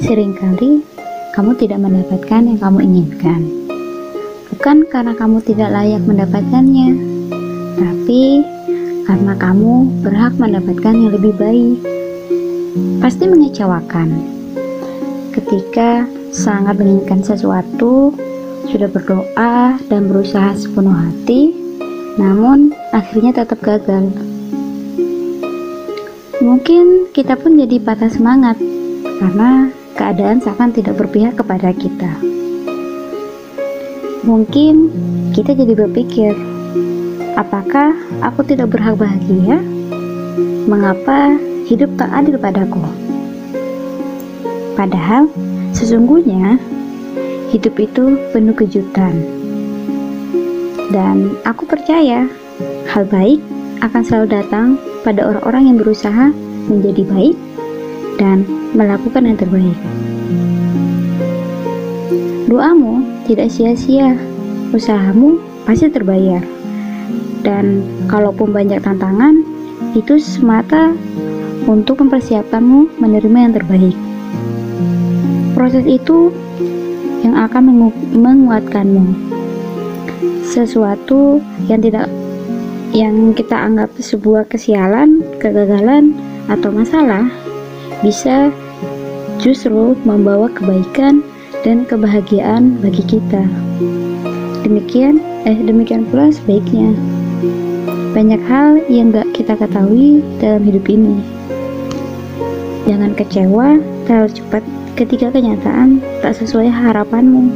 Seringkali kamu tidak mendapatkan yang kamu inginkan. Bukan karena kamu tidak layak mendapatkannya, tapi karena kamu berhak mendapatkan yang lebih baik. Pasti mengecewakan ketika sangat menginginkan sesuatu, sudah berdoa dan berusaha sepenuh hati, namun akhirnya tetap gagal. Mungkin kita pun jadi patah semangat karena keadaan seakan tidak berpihak kepada kita. Mungkin kita jadi berpikir, apakah aku tidak berhak bahagia? Mengapa hidup tak adil padaku? Padahal sesungguhnya hidup itu penuh kejutan. Dan aku percaya hal baik akan selalu datang pada orang-orang yang berusaha menjadi baik dan melakukan yang terbaik. Doamu tidak sia-sia, usahamu pasti terbayar. Dan kalaupun banyak tantangan, itu semata untuk mempersiapkanmu menerima yang terbaik. Proses itu yang akan menguatkanmu. Sesuatu yang tidak yang kita anggap sebuah kesialan, kegagalan, atau masalah bisa justru membawa kebaikan dan kebahagiaan bagi kita. Demikian, eh demikian pula sebaiknya. Banyak hal yang gak kita ketahui dalam hidup ini. Jangan kecewa terlalu cepat ketika kenyataan tak sesuai harapanmu.